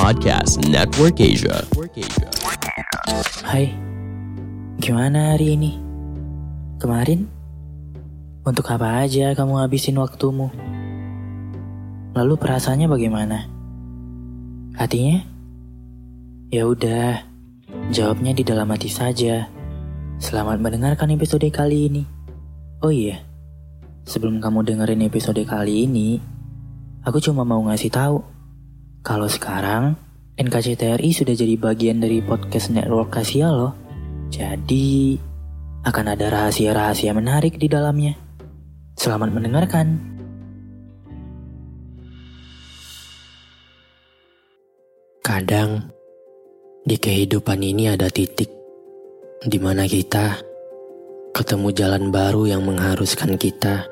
Podcast Network Asia. Hai, gimana hari ini? Kemarin? Untuk apa aja kamu habisin waktumu? Lalu perasaannya bagaimana? Hatinya? Ya udah, jawabnya di dalam hati saja. Selamat mendengarkan episode kali ini. Oh iya, sebelum kamu dengerin episode kali ini, aku cuma mau ngasih tahu kalau sekarang NKCTRI sudah jadi bagian dari podcast network Kasia loh. Jadi akan ada rahasia-rahasia menarik di dalamnya. Selamat mendengarkan. Kadang di kehidupan ini ada titik di mana kita ketemu jalan baru yang mengharuskan kita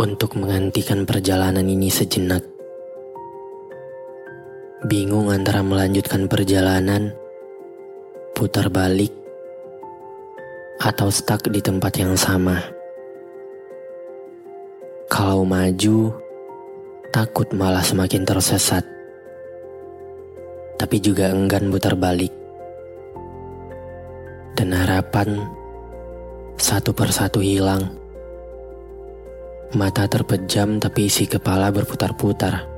untuk menghentikan perjalanan ini sejenak. Bingung antara melanjutkan perjalanan, putar balik, atau stuck di tempat yang sama. Kalau maju, takut malah semakin tersesat. Tapi juga enggan putar balik. Dan harapan satu persatu hilang. Mata terpejam tapi isi kepala berputar-putar.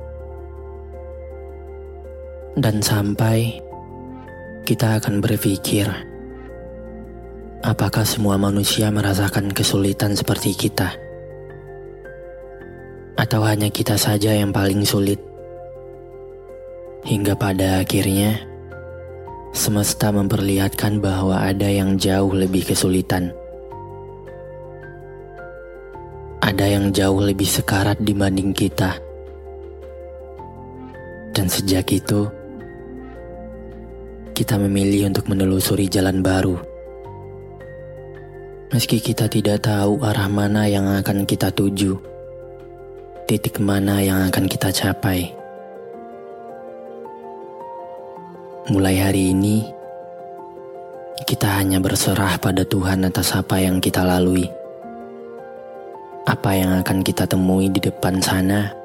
Dan sampai kita akan berpikir, apakah semua manusia merasakan kesulitan seperti kita? Atau hanya kita saja yang paling sulit? Hingga pada akhirnya, semesta memperlihatkan bahwa ada yang jauh lebih kesulitan. Ada yang jauh lebih sekarat dibanding kita. Dan sejak itu, kita memilih untuk menelusuri jalan baru. Meski kita tidak tahu arah mana yang akan kita tuju, titik mana yang akan kita capai. Mulai hari ini, kita hanya berserah pada Tuhan atas apa yang kita lalui. Apa yang akan kita temui di depan sana